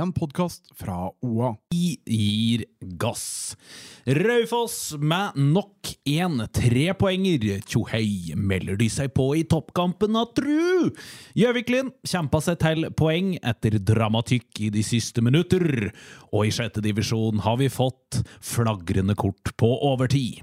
en podkast fra OA. Vi gir gass. Raufoss med nok en trepoenger. Tjohei, melder de seg på i toppkampen av tru? Gjøviklin kjempa seg til poeng etter dramatikk i de siste minutter. Og i sjette divisjon har vi fått flagrende kort på overtid.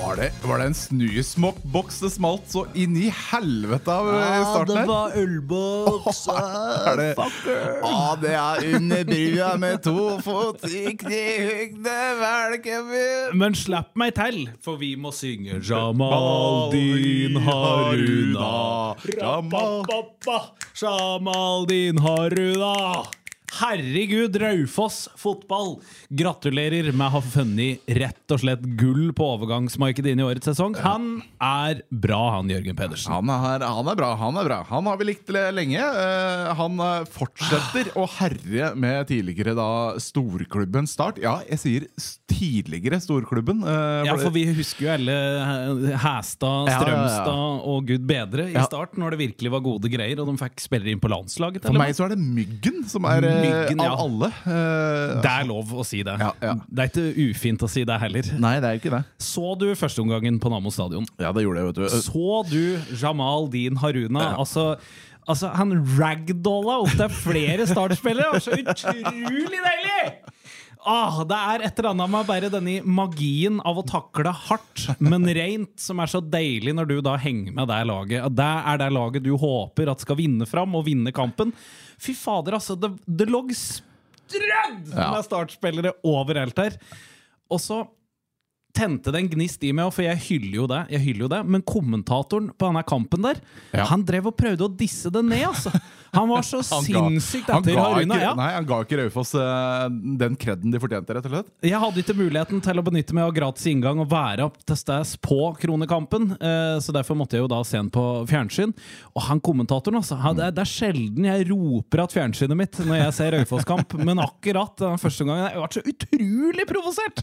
Var det, var det en snusmokkboks det smalt så inn i helvete av i starten her? var ølboks. Er det, ah, det er under brua med to fot i knehøgde, velkommen Men slapp meg til, for vi må synge Jamal din Haruna. Jamal din Haruna. Herregud, Raufoss fotball! Gratulerer med å ha funnet rett og slett gull på overgangsmarkedet inn i årets sesong. Han er bra, han Jørgen Pedersen. Han er, han er bra, han er bra. Han har vi likt lenge. Eh, han eh, fortsetter å herje med tidligere da storklubben Start. Ja, jeg sier tidligere storklubben. eh, Ja, for- vi husker jo alle Hæstad, Ja, ja, ja. Strømstad og gud bedre i Ja. start, når det virkelig var gode greier, og de fikk spillere inn på landslaget. For meg så er det Myggen som er eh, Myggen, ja. av alle. Uh, Det er lov å si det. Ja, ja. Det er ikke ufint å si det heller. Nei, det er ikke det. Så du førsteomgangen på Nammo stadion? Ja, det gjorde jeg, vet du. Så du Jamal Din Haruna? Altså, altså Han ragdolla opp til flere startspillere! Det var Så utrolig deilig! Ah, det er et eller annet med bare denne magien av å takle hardt, men rent, som er så deilig når du da henger med det laget. Det er det laget du håper at skal vinne fram og vinne kampen. Fy fader, altså. Det, det lå strødd Ja. med startspillere overalt her. Og så tente det en gnist i meg, for jeg hyller jo det, jeg hyller jo det. Men kommentatoren på denne kampen der, Ja. han drev og prøvde å disse det ned, altså. Han var så Han sinnssykt han etter Haruna. ikke, Ja. Nei, han ga ikke Raufoss uh, den kreden de fortjente, rett og slett. Jeg hadde ikke muligheten til å benytte meg av gratis inngang og være opp til stede på Kronekampen, uh, så derfor måtte jeg jo da se den på fjernsyn. Og han kommentatoren, altså. Han, det, er, sjelden jeg roper at fjernsynet mitt når jeg ser Raufoss-kamp, men akkurat den første gangen jeg ble så utrolig provosert!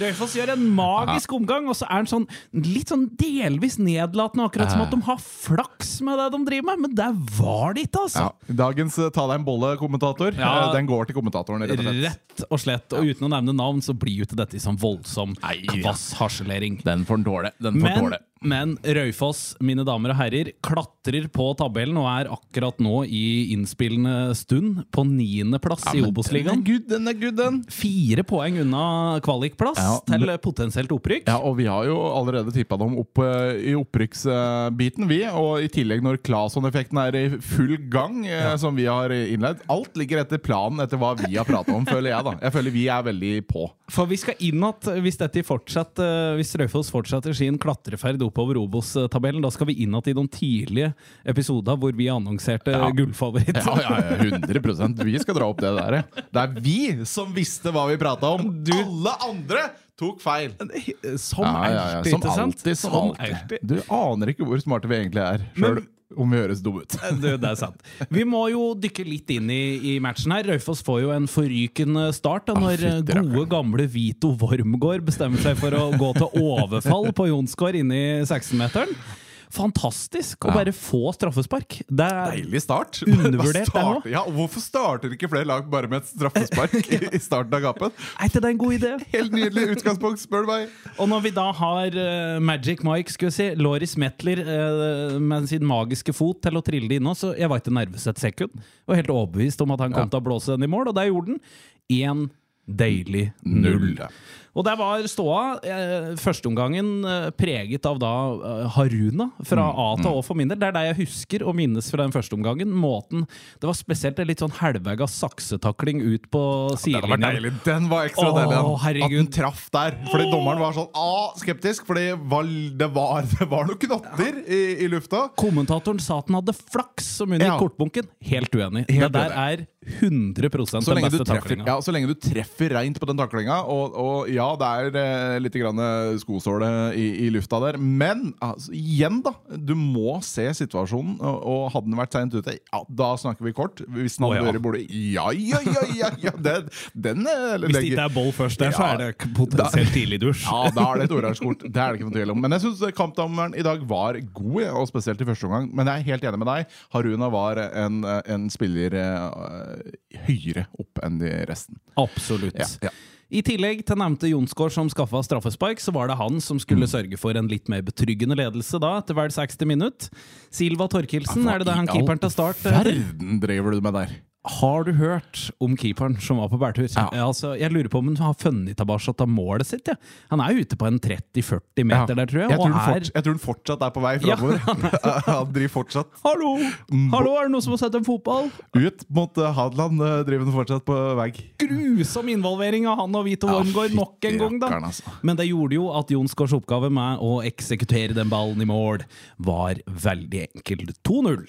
Raufoss gjør en magisk omgang, og så er han sånn litt sånn delvis nedlatende, akkurat som at de har flaks med det de driver med, men det var det ikke, altså! Ja. Dagens eh, ta deg en bolle-kommentator, Ja. eh, den går til kommentatoren, rett og slett. Rett og slett. Og uten å nevne navn, så blir jo ikke dette sånn voldsom Nei, kvass harselering. Den får den tåle. Den får Men, tåle. Men Raufoss, mine damer og herrer, klatrer på tabellen og er akkurat nå i innspillende stund på niendeplass i Den er Obos-ligaen. den er good, den. Fire poeng unna kvalikplass Ja, til potensielt opprykk. Ja, og vi har jo allerede tippa dem opp uh, i opprykksbiten, vi. Og i tillegg, når Claesson-effekten er i full gang, eh, som vi har innleid Alt ligger etter planen etter hva vi har pratet om, føler jeg, da. Jeg føler vi er veldig på. For vi skal inn at hvis dette fortsetter, hvis Raufoss fortsetter sin klatreferd oppover Obos-tabellen, da skal vi inn igjen i de tidlige episoder hvor vi annonserte Ja. gullfavoritt. Ja, ja, ja, 100 Vi skal dra opp det der. Det er vi som visste hva vi prata om. Alle andre tok feil. Som Ja, ja, ja. alltid, Som alltid. Som alltid. Du aner ikke hvor smarte vi egentlig er, sjøl om vi høres dumme ut. det, det er sant. Vi må jo dykke litt inn i, i matchen her. Raufoss får jo en forrykende start da, når Ah, gode, gamle Vito Wormgård bestemmer seg for å gå til overfall på Jonsgård inne i 16-meteren. Fantastisk å bare få straffespark. Det er Deilig start. Undervurdert, Start- Ja, Hvorfor starter ikke flere lag bare med et straffespark i, i starten av gapen? Er ikke det en god idé? Helt nydelig utgangspunkt, spør du meg. Og når vi da har uh, Magic Mike, skulle jeg si, Loris Metler uh, med sin magiske fot til å trille det inn så jeg var ikke nervøs et sekund. Jeg var helt overbevist om at han kom Ja. til å blåse den i mål, og der gjorde den. Én deilig null. Og der var ståa eh, førsteomgangen eh, preget av da eh, Haruna fra Mm, A til Å for min del. Det er det jeg husker og minnes fra den første omgangen. Måten, Det var spesielt en litt sånn halvvegga saksetakling ut på Den sidelinja. deilig. Den var ekstra deilig. At den traff der. Fordi dommeren var sånn ah, skeptisk, fordi det, var, det var noen knotter i, i lufta. Kommentatoren sa at den hadde flaks som under Ja. kortbunken. Helt uenig. Helt det der er 100 Så den lenge, beste treffer, taklinga. ja, så lenge du treffer reint på den taklinga, og, og ja, det er eh, litt grann skosåle i, i lufta der, men altså, igjen, da. Du må se situasjonen, og, og hadde den vært seint ute, ja, da snakker vi kort. Hvis den hadde ja. vært i bordet, ja, ja, ja, ja, ja det, den legger. Hvis det ikke er boll først der, så er det potensielt tidlig dusj. Ja, da er det et oransje kort. Det er det ikke noe tvil om. Men jeg syns kampdommeren i dag var god, og spesielt i første omgang. Men jeg er helt enig med deg. Haruna var en, en spiller eh, høyere opp enn de resten. Absolutt. Ja, ja. I tillegg til nevnte Jonsgaard som skaffa straffespark, så var det han som skulle Mm. sørge for en litt mer betryggende ledelse da, etter hver 60 minutt. Silva Torkelsen, er det det han keeperen til start heter? Verden driver du med der. Har du hørt om keeperen som var på bærtur? Ja. Altså, jeg lurer på om han har funnet tilbake til målet sitt. Ja. Han er ute på en 30-40 meter der, tror jeg. Jeg tror, er fort, jeg tror han fortsatt er på vei Ja, framover. han driver fortsatt Hallo! Hallo, er det noen som har sett en fotball? ut mot eh, Hadeland. eh, Driver han fortsatt på vei. Grusom involvering av han og Vito Ja, Wormgård nok en gang, da. altså. Men det gjorde jo at Jonsgaards oppgave med å eksekutere den ballen i mål var veldig enkel. 2-0.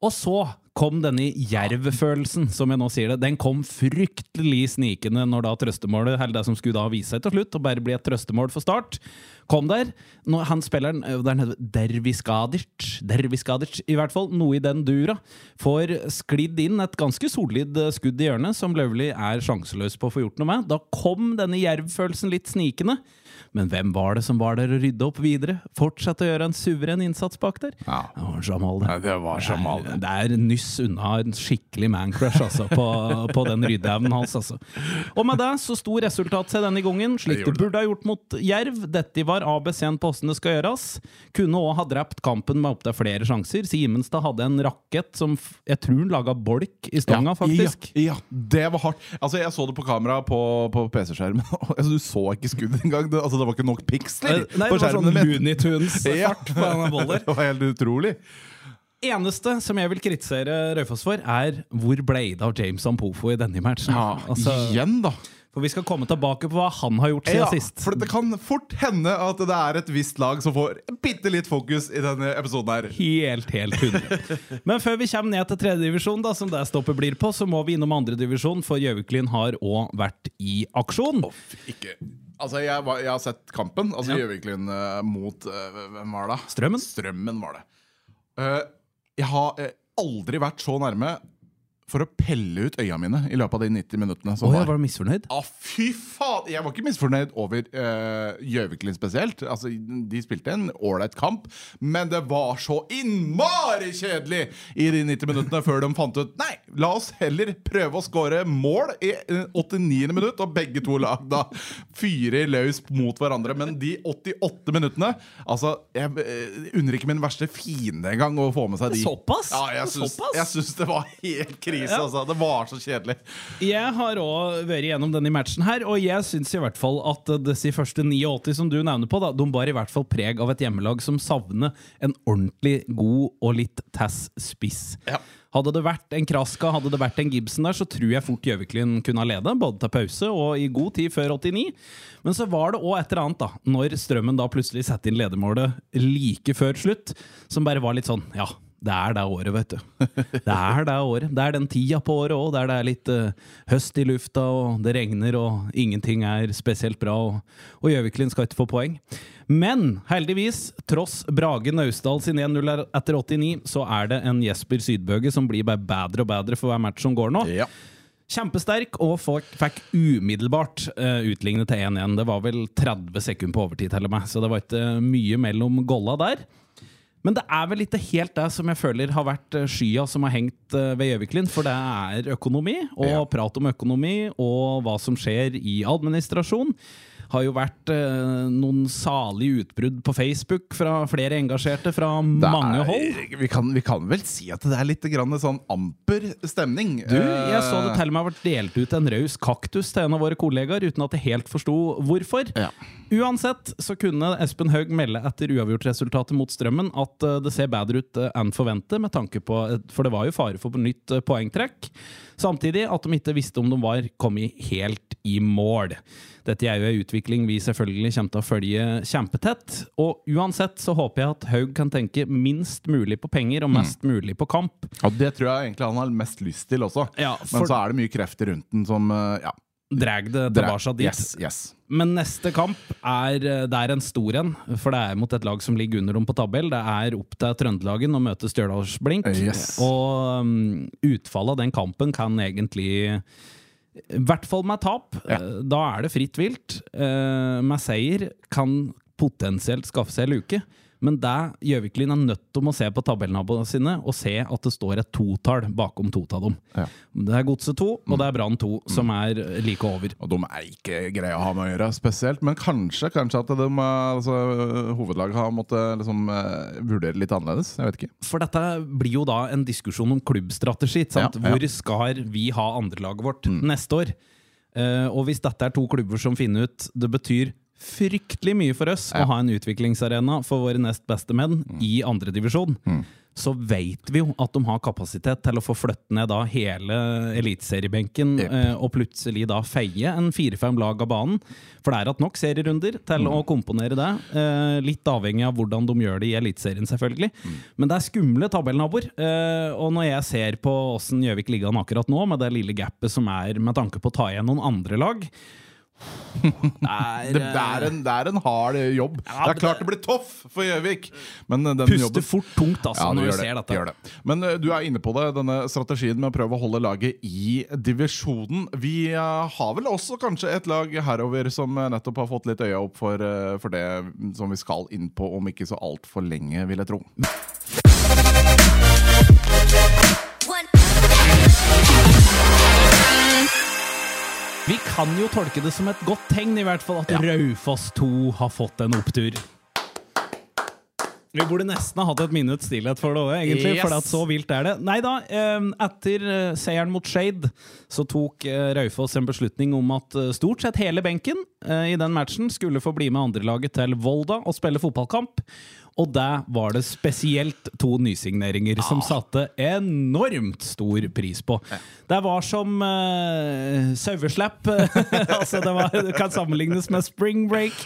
Og så kom denne jervfølelsen, som jeg nå sier det. Den kom fryktelig snikende når da trøstemålet, eller det som skulle da vise seg til slutt, og bare bli et trøstemål for start, kom der. Nå, han spilleren øh, der nede, Derviskadic, Derviskadic, i hvert fall, noe i den dura, får sklidd inn et ganske solid øh, skudd i hjørnet, som Løvli er sjanseløs på å få gjort noe med. Da kom denne jervfølelsen litt snikende. Men hvem var det som var der og rydde opp videre? Fortsette å gjøre en suveren innsats bak der? Ja. Det var Jamal, det. Ja, det var Jamal, Det det er nyss unna en skikkelig mancrush altså, på, på den ryddeevnen hans. Altså. Og med det så sto resultatet seg denne gangen, slik det. burde ha gjort mot Jerv. Dette var ABC-en på hvordan det skal gjøres. Kunne òg ha drept kampen med opptil flere sjanser. Simenstad hadde en rakett som jeg tror han laga bolk i stanga, faktisk. Ja, ja, det var hardt. Altså, Jeg så det på kamera på, på PC-skjermen. altså, du så ikke skuddet engang. Det, altså, det var ikke nok piksler Eh, Nei, på sånn skjermen. min. Looney Tunes-fart på denne bollen det var helt utrolig. Eneste som jeg vil kritisere Raufoss for, er hvor ble det av James Ampofo i denne matchen? Ja, Altså, Igjen, da. For vi skal komme tilbake på hva han har gjort siden Ja, sist. for det kan fort hende at det er et visst lag som får bitte litt fokus i denne episoden her. Helt, helt 100. Men før vi kommer ned til tredjedivisjon, som det stoppet blir på, så må vi innom andredivisjon, for Gjøviklyn har òg vært i aksjon. Ikke Altså, jeg, var, jeg har sett kampen. Altså Ja. Gjøviklyn eh, mot uh, Hvem var det? Strømmen? Strømmen var det. Uh, jeg har aldri vært så nærme for å pelle ut øya mine i løpet av de 90 minuttene. som oh, jeg var. misfornøyd? Ah, fy faen! Jeg var ikke misfornøyd over uh, spesielt. Altså, De spilte en ålreit kamp, men det var så innmari kjedelig i de 90 minuttene før de fant ut Nei, la oss heller prøve å skåre mål i eh, 89. minutt, og begge to lag da fyrer løs mot hverandre. Men de 88 minuttene Altså, jeg uh, unner ikke min verste fiende engang å få med seg de. Såpass? Ja, jeg syns, Såpass? jeg syns det var helt krise. Ja. Altså. Det var så kjedelig. Jeg har òg vært gjennom denne matchen her, og jeg syns i hvert fall at disse første 89 som du nevner på, da, de bar i hvert fall preg av et hjemmelag som savner en ordentlig god og litt tass spiss. Ja. Hadde det vært en Kraska, hadde det vært en Gibson der, så tror jeg fort Gjøviklyn kunne ha ledet, både til pause og i god tid før 89. Men så var det òg et eller annet, da, når Strømmen da plutselig satte inn ledermålet like før slutt, som bare var litt sånn Ja, det er det året, vet du. Det er det året. Det er den tida på året òg, der det er litt uh, høst i lufta, og det regner, og ingenting er spesielt bra, og, og Gjøviklyn skal ikke få poeng. Men heldigvis, tross Brage Naustdal sin 1-0 etter 89, så er det en Jesper Sydbøge som blir bare bedre og bedre for hver match som går nå. Ja. Kjempesterk og folk fikk umiddelbart uh, utlignet til 1-1. Det var vel 30 sekunder på overtid, til og med, så det var ikke eh, mye mellom golla der. Men det er vel ikke helt det som jeg føler har vært eh, skya som har hengt eh, ved Gjøviklin. For det er økonomi, og Ja. prat om økonomi, og hva som skjer i administrasjon. Har jo vært eh, noen salige utbrudd på Facebook fra flere engasjerte fra er- mange hold. Vi kan, vi kan vel si at det er litt grann sånn amper stemning. Du, jeg så det Eh, til og med har vært delt ut en raus kaktus til en av våre kollegaer, uten at jeg helt forsto hvorfor. Ja. Uansett så kunne Espen Haug melde etter uavgjort-resultatet mot Strømmen at eh, det ser bedre ut eh, enn forventet, med tanke på For det var jo fare for nytt eh, poengtrekk. Samtidig at de ikke visste om de var kommet helt i mål. Dette er jo en utvikling vi selvfølgelig kommer til å følge kjempetett. Og uansett så håper jeg at Haug kan tenke minst mulig på penger og mest mulig på kamp. Og det tror jeg egentlig han har mest lyst til også. Ja, Men så er det mye krefter rundt den som eh, ja, Drag det tilbake dit. Yes, yes. Men neste kamp er, eh, det er en stor en, for det er mot et lag som ligger under dem på tabell. Det er opp til Trøndelagen å møte Stjørdalsblink. Yes. Og um, utfallet av den kampen kan egentlig I hvert fall med tap. Ja. eh, Da er det fritt vilt. Eh, Med seier kan potensielt skaffe seg luke. Men det Gjøviklin er nødt til å se på tabellnaboene sine og se at det står et totall bakom to av dem. Ja. Det er Godset 2 og det er Brann 2 som er like over. Og de er ikke greie å ha med å gjøre, spesielt. Men kanskje, kanskje at de, altså, hovedlaget har måttet liksom, eh, vurdere litt annerledes. Jeg vet ikke. For dette blir jo da en diskusjon om klubbstrategi. Ja, ja. Hvor skal vi ha andrelaget vårt neste år? Uh, og hvis dette er to klubber som finner ut Det betyr fryktelig mye for oss Ja. å ha en utviklingsarena for våre nest beste menn i andredivisjon. Så vet vi jo at de har kapasitet til å få flytte ned da hele eliteseriebenken Jep. eh, og plutselig da feie en fire-fem lag av banen. For det er hatt nok serierunder til å komponere det. Eh, litt avhengig av hvordan de gjør det i Eliteserien, selvfølgelig. Men det er skumle tabellnaboer. Eh, og når jeg ser på åssen Gjøvik ligger an akkurat nå, med det lille gapet som er med tanke på å ta igjen noen andre lag det er, Det, er en, det er en hard jobb. Ja, det er klart det blir toff for Gjøvik, men eh, Puster jobben fort tungt, altså, Ja, når du det, ser det dette. det. Men eh, du er inne på det, denne strategien med å prøve å holde laget i divisjonen. Vi eh, har vel også kanskje et lag herover som eh, nettopp har fått litt øya opp for, eh, for det som vi skal inn på om ikke så altfor lenge, vil jeg tro. Vi kan jo tolke det som et godt tegn, i hvert fall, at Raufoss 2 har fått en opptur. Vi burde nesten ha hatt et minutts stillhet for det òg, egentlig. Yes. For så vilt er det. Nei da, eh, etter eh, seieren mot Shade så tok eh, Raufoss en beslutning om at eh, stort sett hele benken i den matchen skulle få bli med andrelaget til Volda og spille fotballkamp. Og der var det spesielt to nysigneringer som satte enormt stor pris på. Det var som uh, saueslapp. altså det, var, det kan sammenlignes med spring break.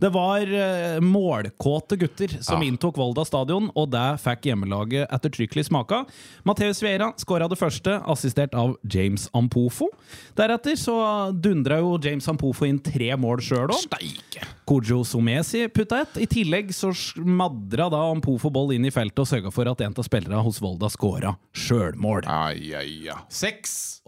Det var uh, målkåte gutter som Ja. inntok Volda stadion, og det fikk hjemmelaget ettertrykkelig smaka. Matheus Vera skåra det første, assistert av James Ampofo. Deretter så dundra jo James Ampofo inn tre mål sjøl òg. Kojo Somesi putta ett. I tillegg så smadra da Ampofo ball inn i feltet og sørga for at en av spillerne hos Volda scora sjølmål.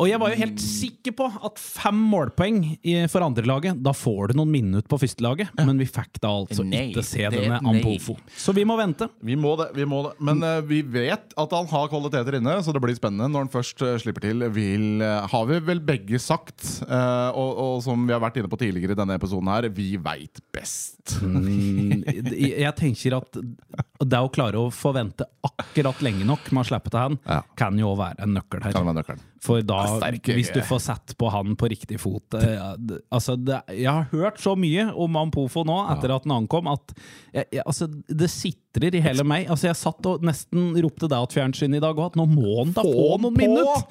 Og jeg var jo helt sikker på at fem målpoeng i, for andrelaget, da får du noen minutter på førstelaget. Men vi fikk da altså Nei, ikke se denne. Ampofo. Så vi må vente. Vi må det. vi må det Men uh, vi vet at han har kvaliteter inne, så det blir spennende når han først uh, slipper til. Vil, uh, har vi vel begge sagt, og, og som vi har vært inne på tidligere i denne episoden her, vi veit best. Mm, jeg tenker at det å klare å forvente akkurat lenge nok med å slippe til han, Ja. kan jo være en nøkkel her. Kan være nøkkelen. For da, sterk, hvis du får sett på han på riktig fot eh, ja, altså det, Jeg har hørt så mye om Ampofo nå, etter at han ankom, at jeg, jeg, altså, det sitrer i hele meg. Altså, jeg satt og nesten ropte det til fjernsynet i dag òg, at nå må han da Få få noen på! minutter!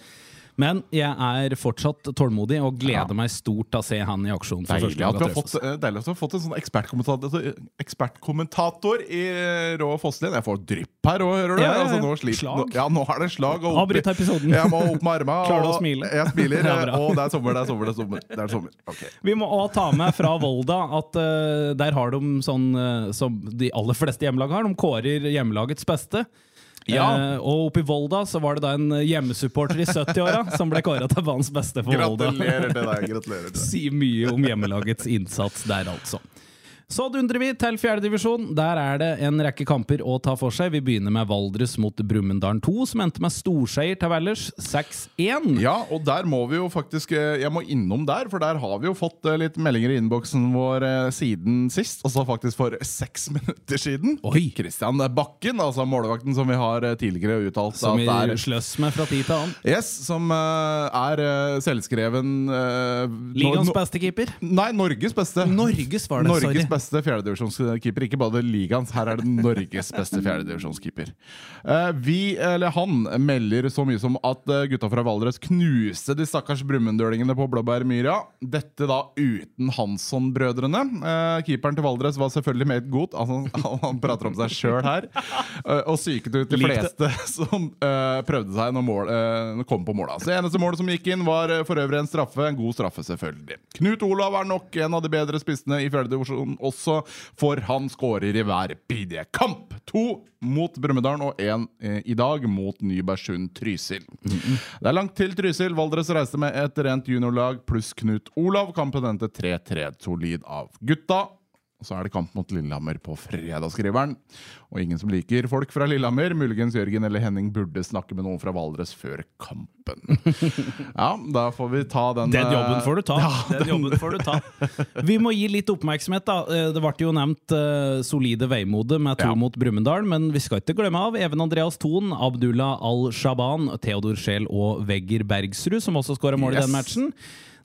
Men jeg er fortsatt tålmodig og gleder meg stort til å se han i aksjon. for Deilig at, vi har fått, eh, deilig at vi har fått en sånn ekspertkommentator, ekspertkommentator i eh, Rå Fosslien. Jeg får drypp her òg, hører du? Ja, ja, ja. Altså, nå, sliter, Slag. nå, ja, nå er det slag. og opp episoden. Jeg må opp med armene. Klarer du å smile? Jeg smiler. Ja, og det er sommer, det er sommer, det er sommer. Det er sommer. Okay. Vi må òg ta med fra Volda at uh, der har de sånn uh, som de aller fleste hjemmelag har. De kårer hjemmelagets beste. Ja. Uh, og oppe i Volda så var det da en hjemmesupporter i 70-åra som ble kåra til banens beste for Volda. Gratulerer til deg. gratulerer til deg Sier mye om hjemmelagets innsats der, altså. Så dundrer vi til fjerdedivisjon. Der er det en rekke kamper å ta for seg. Vi begynner med Valdres mot Brumunddal 2, som endte med storseier til Valdres 6-1. Ja, og der må vi jo faktisk eh, Jeg må innom der, for der har vi jo fått eh, litt meldinger i innboksen vår eh, siden sist. Altså faktisk for seks minutter siden. Oi. Christian Bakken, altså målvakten som vi har tidligere uttalt Som vi er sløss med fra tid til annen. Yes, som er selvskreven Ligaens beste keeper. Nei, Norges beste. Norges var det, Norges sorry. beste fjerdedivisjonskeeper. Ikke bare ligaens, her er det Norges beste fjerdedivisjonskeeper. Uh, vi, eller han, melder så mye som at eh, gutta fra Valdres knuste de stakkars brumunddølingene på Blåbærmyra. Dette da uten Hansson-brødrene. Uh, keeperen til Valdres var selvfølgelig meget god. Altså, han prater om seg sjøl her. Uh, og psyket ut de fleste som prøvde seg når mål, eh, kom på. Altså, det eneste målet som gikk inn, var for øvrig en straffe. En god straffe, selvfølgelig. Knut Olav er nok en av de bedre spissene i fjerde divisjon også, for han skårer i hver bidige kamp. To mot Brumunddal og én eh, i dag mot Nybergsund Trysil. Det er langt til Trysil. Valdres reiste med et rent juniorlag pluss Knut Olav. Kampen endte 3-3 solid av gutta. Så er det kamp mot Lillehammer på fredagsskriveren. Og ingen som liker folk fra Lillehammer. Muligens Jørgen eller Henning burde snakke med noen fra Valdres før kampen. Ja, da får vi ta den Den jobben får du ta. Ja, den jobben får du ta. Vi må gi litt oppmerksomhet. da. Eh, Det ble jo nevnt eh, solide veimode med to Ja. mot Brumunddal, men vi skal ikke glemme av Even Andreas Thon, Abdullah Al-Shaban, Theodor Scheel og Vegger Bergsrud, som også skåra mål i Yes. den matchen.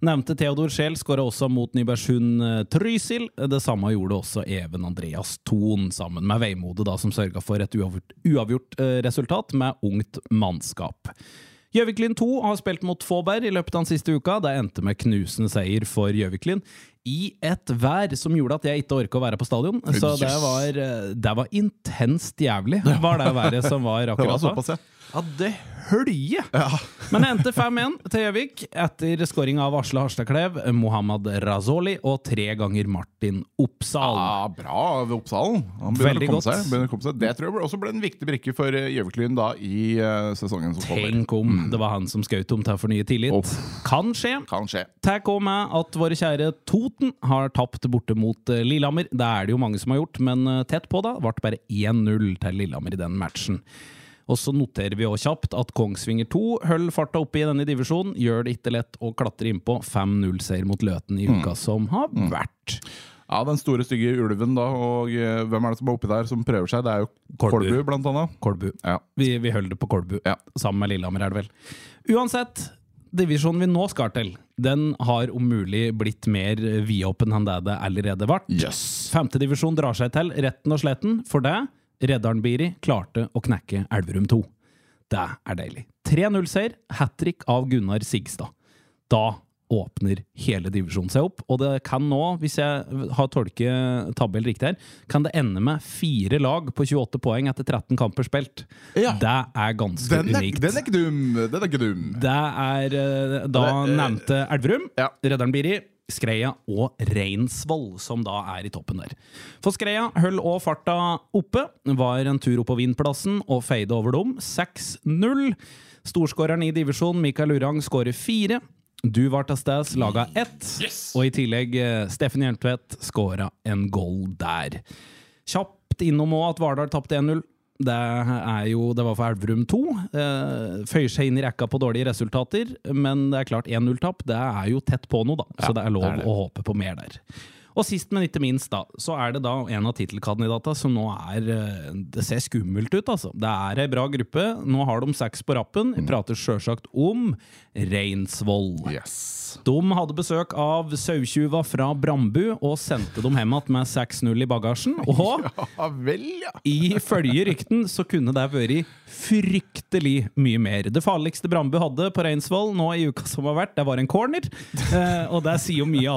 Nevnte Theodor Scheel skåra også mot Nybergsund eh, Trysil. Det samme gjorde også Even Andreas Thon, sammen med Veimode, da, som sørga for et uavgjort, uavgjort eh, resultat med ungt mannskap. Gjøviklin 2 har spilt mot Fåberg i løpet av den siste uka. Det endte med knusende seier for Gjøviklin. I et vær som gjorde at jeg ikke orka å være på stadion. Så det var, eh, det var intenst jævlig, var det været som var Det akkurat da. såpass, ja. Ja, det hølje! Men det endte 5-1 til Gjøvik etter skåring av Asle Harstadklev, Mohammed Razoli og tre ganger Martin Oppsal. Ja, bra av Oppsalen. Han begynner Veldig å komme seg. Begynner å komme seg. Det tror jeg også ble en viktig brikke for Gjøvik-Lyn da i uh, sesongen som kommer. Tenk om det var han som skjøt om til å fornye tillit. Oh. Kan skje. Kan skje. Takk òg med at våre kjære Toten har tapt borte mot eh, Lillehammer. Det er det jo mange som har gjort, men eh, tett på, da. Ble bare 1-0 til Lillehammer i den matchen. Og så noterer vi også kjapt at Kongsvinger 2 holder farta oppe i denne divisjonen. Gjør det ikke lett å klatre innpå. 5-0-seier mot Løten i uka som har vært. Ja, Den store, stygge ulven, da. Og eh, hvem er det som er oppi der som prøver seg? Det er jo Kolbu. Kolbu, blant annet. Kolbu. Ja. Vi, vi holder det på Kolbu. Ja. Sammen med Lillehammer, er det vel. Uansett, divisjonen vi nå skal til, den har om mulig blitt mer vidåpen enn det det allerede ble. Yes. Femtedivisjon drar seg til retten og sletten, for det Reddaren Biri klarte å knekke Elverum 2. Det er deilig. 3-0-seier, hat trick av Gunnar Sigstad. Da åpner hele divisjonen seg opp, og det kan nå, hvis jeg har tolket tabell riktig her, kan det ende med fire lag på 28 poeng etter 13 kamper spilt. Ja. Det er ganske Den er, unikt. den er ikke dum! Den er ikke dum. Det er eh, da Det, eh, nevnte Elverum, ja. Redderen Biri, Skreia og Reinsvoll, som da er i toppen der. For Skreia høll og farta oppe, var en tur opp på vinplassen og feide over dem. 6-0. Storskåreren i divisjonen, Mikael Urang, skårer fire. Du var til stede, laga ett. Og i tillegg eh, Steffen Hjeltvedt skåra en goal der. Kjapt innom òg at Vardal tapte 1-0. Det, jo, det var for Elverum 2. Eh, føyer seg inn i rekka på dårlige resultater, men det er klart 1-0-tap det er jo tett på noe, da. Så det er lov det er det. å håpe på mer der. Og sist, men ikke minst, da, så er det da en av tittelkandidatene som nå er eh, Det ser skummelt ut, altså. Det er ei bra gruppe. Nå har de seks på rappen. Mm. Vi prater sjølsagt om Reinsvoll. Yes. De hadde besøk av sauetjuva fra Brambu og sendte dem hjem igjen med 6-0 i bagasjen. Og Ja vel, ja. ifølge rykten så kunne det vært fryktelig mye mer. Det farligste Brambu hadde på Reinsvoll nå i uka som har vært, det var en corner. Eh, og det sier jo mye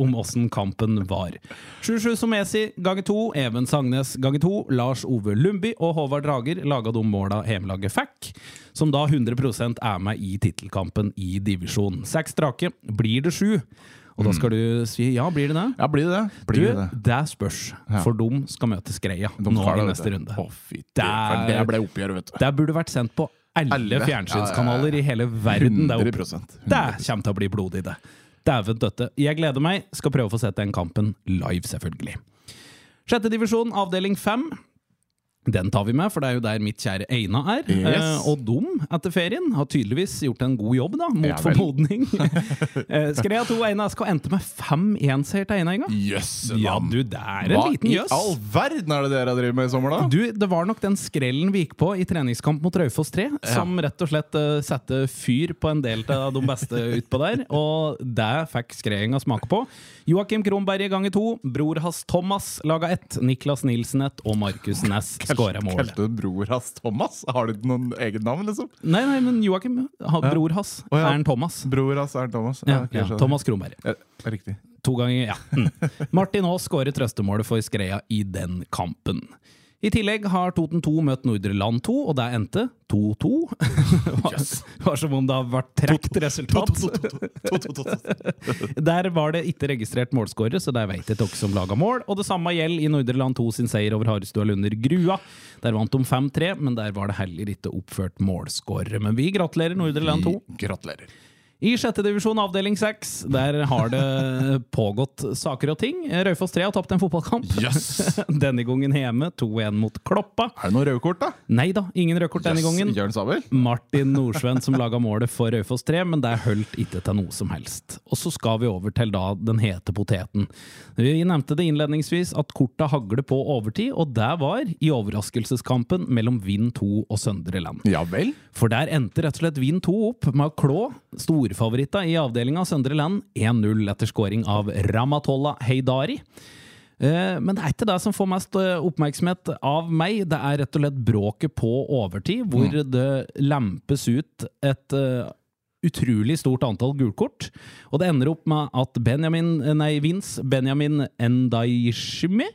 om åssen kampen var. 7-7 Somesi ganger to, Even Sagnes ganger to, Lars Ove Lundby og Håvard Drager laga de måla hjemmelaget fikk, som da 100% er med i tittelkampen i divisjon. Seks strake. Blir det sju? Og da skal du si ja, blir det det? Ja, blir det det? Du, Blir det det? det spørs, Ja. for de skal møte Skreia De nå i neste det. runde. Å, fy, Der- det ble oppgjør, vet du. Det burde vært sendt på alle fjernsynskanaler i hele verden. Det, er opp. 100%. det kommer til å bli blodig, det. Dæven døtte. Jeg gleder meg. Skal prøve å få sett den kampen live, selvfølgelig. Sjette divisjon, avdeling fem. Den tar vi med, for det er jo der mitt kjære Eina er. Yes. Eh, og dum etter ferien har tydeligvis gjort en god jobb, da, mot Ja formodning. eh, Skrea 2 Eina skal endte med fem 1-seier til Eina en gang. Jøss! Ja, du, det er en Hva liten i all verden er det dere driver med i sommer, da? Du, Det var nok den skrellen vi gikk på i treningskamp mot Raufoss 3, som rett og slett uh, satte fyr på en del av de beste utpå der. Og det fikk skreinga smake på. Joakim Kronberg i ganger to. Bror hans Thomas laga ett. Niklas Nilsen ett. Og Markus Næss skåra målet. Kalte du bror hans Thomas? Har du ikke noen eget navn, liksom? Nei, nei, men Joakim, ha- bror hans, oh, ja. er en Thomas. Bror hans er Thomas? Ja, okay, ja. Thomas Kronberg. Ja, riktig. To ganger, ja. Mm. Martin Aas skårer trøstemålet for Skreia i den kampen. I tillegg har Toten 2 møtt Nordre Land 2, og det endte 2-2. Var, var som om det har vært trekt resultat. Der var det ikke registrert målskårere, så der vet jeg dere som laga mål. Og det samme gjelder i Nordre Land 2 sin seier over Harestua Lunder Grua. Der vant de 5-3, men der var det heller ikke oppført målskårere. Men vi gratulerer Nordre Land 2. Gratulerer. I sjette divisjon, avdeling seks, der har det pågått saker og ting. Raufoss 3 har tapt en fotballkamp. Yes. Denne gangen hjemme, 2-1 mot Kloppa. Er det noe røde kort, da? Nei da, ingen rødkort denne gangen. Jørn Sabel? Martin Nordsven som laga målet for Raufoss 3, men det holdt ikke til noe som helst. Og så skal vi over til da den hete poteten. Vi nevnte det innledningsvis at korta hagler på overtid, og det var i overraskelseskampen mellom Vind 2 og Søndre Land. Ja vel? For der endte rett og slett Vind 2 opp med å klå storfavoritta i avdelinga Søndre Land 1-0 etter scoring av Ramatolla Heidari. Eh, Men det er ikke det som får mest eh, oppmerksomhet av meg. Det er rett og slett bråket på overtid, hvor det lempes ut et eh, utrolig stort antall gulkort. Og det ender opp med at Benjamin, eh, nei, Vince Benjamin Endayishimi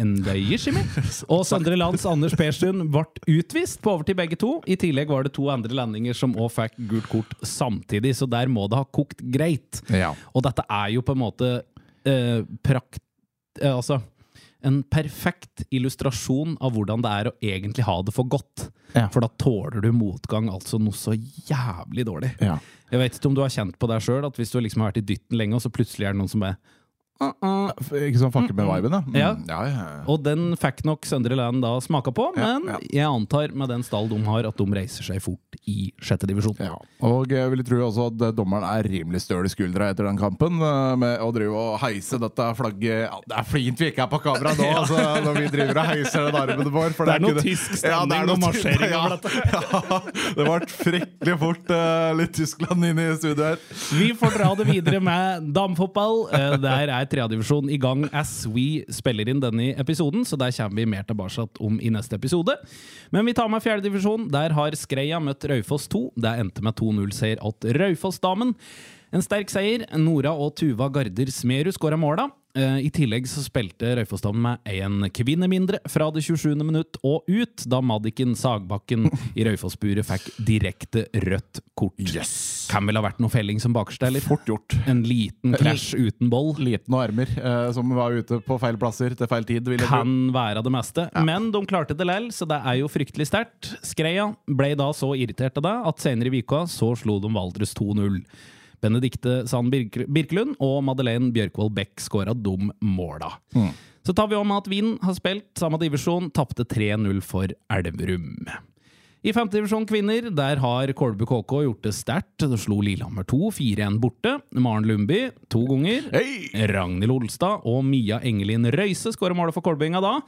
Endayishimi og Søndre Lands Anders Perstuen ble utvist på overtid begge to. I tillegg var det to andre landinger som òg fikk gult kort samtidig, så der må det ha kokt greit. Ja. Og dette er jo på en måte eh, prakt... Eh, altså en perfekt illustrasjon av hvordan det er å egentlig ha det for godt. Ja. For da tåler du motgang altså noe så jævlig dårlig. ja. Jeg vet ikke om du har kjent på deg sjøl, at hvis du liksom har vært i dytten lenge, og så plutselig er det noen som bare «Uh, uh». Ikke sånn fucker med viben, da? Mm. Ja. ja, ja. Og den fikk nok Søndre Land da smaka på, men jeg antar med den stall de har, at de reiser seg fort i sjette divisjon. Ja, og jeg vil tro også at eh, dommeren er rimelig støl i skuldra etter den kampen. eh, Med å drive og heise dette flagget Det er fint vi ikke er på kamera nå, altså, når vi driver og heiser den armen vår. For Det er noe tysk stemning og marsjering over dette. Det ble fryktelig fort eh, litt Tyskland inn i studio her. Vi får dra det videre med damefotball. Der er tredjedivisjon i gang as we spiller inn denne episoden, så der kommer vi mer tilbake om i neste episode. Men vi tar med fjerdedivisjon. Der har Skreia møtt Raufoss 2. Det endte med 2-0-seier til Raufoss-damen. En sterk seier. Nora og Tuva Garder Smerud skåra måla. Eh, I tillegg så spilte Raufoss-damen med én kvinne mindre fra det 27. minutt og ut, da Madiken Sagbakken i Raufoss-buret fikk direkte rødt kort. Kan vel ha vært noe felling som bakerste, eller? Fort gjort. En liten krasj uten boll. Liten og ermer eh, som var ute på feil plasser til feil tid. Jeg tro. Kan være det meste, men de klarte det lell, så det er jo fryktelig sterkt. Skreia ble da så irritert av det at senere i vika så slo de Valdres 2-0. Benedikte Sand Birkelund og Madeleine Bjørkvold Beck skåra dum måla. Så tar vi om at Vind har spilt samme divisjon, tapte 3-0 for Elverum. I femtedivisjon kvinner der har Kolbu KK gjort det sterkt. De slo Lillehammer 2, 4-1 borte. Maren Lundby to ganger. Hey! Ragnhild Olstad og Mia Engelin Røise skårer målet for Kolbynga da.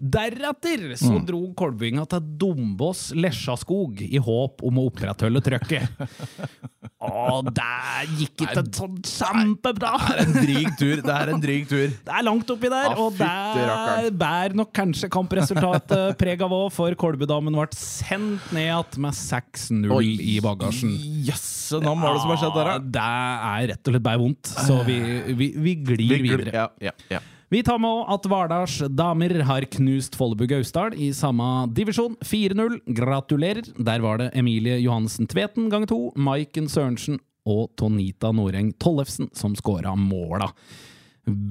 Deretter så Mm. dro Kolbynga til Dombås Lesjaskog i håp om å opprettholde trøkket. Og der gikk ikke sånn kjempebra! En dryg tur. Det er en dryg tur. Det er langt oppi der, og der bærer nok kanskje kampresultatet preg av òg, for Kolbudamen ble sendt ned igjen med 6-0 i bagasjen. Jøsse navn, hva er det som har skjedd der, da? Det er rett og slett bare vondt, så vi, vi, vi glir videre. Ja, ja, ja. Vi tar med at Vardals damer har knust Follebu Gausdal i samme divisjon. 4-0. Gratulerer. Der var det Emilie Johansen Tveten gang to, Maiken Sørensen og Tonita Noreng Tollefsen som skåra måla.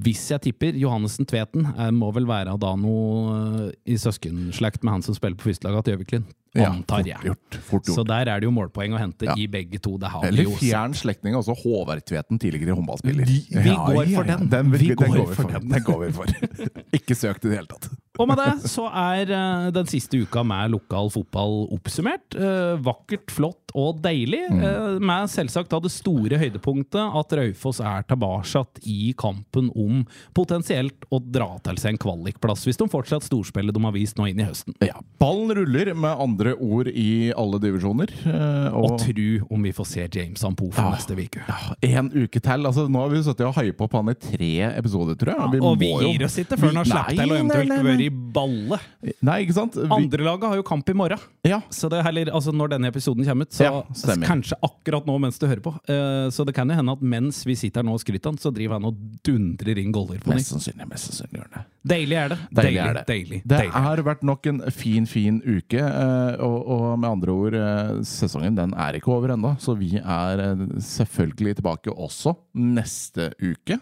Hvis jeg tipper Johannessen Tveten eh, må vel være da noe eh, i søskenslekt med han som spiller på førstelaget til Gjøviklin. Antar fort gjort. Fort gjort. Så der er det jo målpoeng å hente Ja. i begge to. Det har Eller fjern slektning, altså Håvard Tveten, tidligere håndballspiller. Vi- vi går for den. Den, Vi går går for den. Den går vi for. Ikke søkt i det hele tatt. Og med det så er eh, den siste uka med lokal fotball oppsummert. Vakkert, flott og deilig. Mm. Eh, med selvsagt da det store høydepunktet at Raufoss er tilbake i kampen om potensielt å dra til seg en kvalikplass, hvis de fortsatt storspiller de har vist nå inn i høsten. Ja, Ballen ruller, med andre ord, i alle divisjoner. eh, Og Og tru om vi får se James Ampo for Ja. neste uke. ja, en uke til. Altså, nå har vi sittet og hypa på han i tre episoder, tror jeg. og vi må jo- gir oss ikke før han har Vi- sluppet til og eventuelt være i balle. Nei, ikke sant? Vi, Andrelaget har jo kamp i morgen. ja, Så det er heller, altså Når denne episoden kommer ut, så Ja, kanskje akkurat nå mens du hører på. Eh, så det kan jo hende at mens vi sitter her nå og skryter han, så driver han og dundrer inn goller på mest nytt. sannsynlig. Mest sannsynlig gjør det. Deilig er det. Deilig er det. Deilig, Det deilig. har vært nok en fin, fin uke. eh, Og, og med andre ord, eh, sesongen den er ikke over ennå. Så vi er selvfølgelig tilbake også neste uke.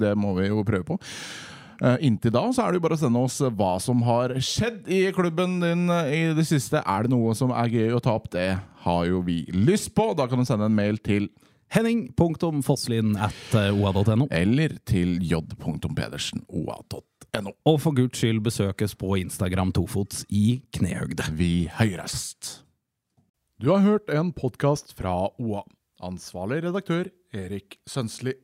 Det må vi jo prøve på. Eh, Inntil da så er det jo bare å sende oss hva som har skjedd i klubben din eh, i det siste. Er det noe som er gøy å ta opp? Det har jo vi lyst på. Da kan du sende en mail til Henning.fosslin at eh, oa.no. eller til j.pedersen.oa.no. Og for guds skyld besøkes på Instagram tofots i knehøgde. Vi høyrest. Du har hørt en podkast fra OA. Ansvarlig redaktør Erik Sønsli.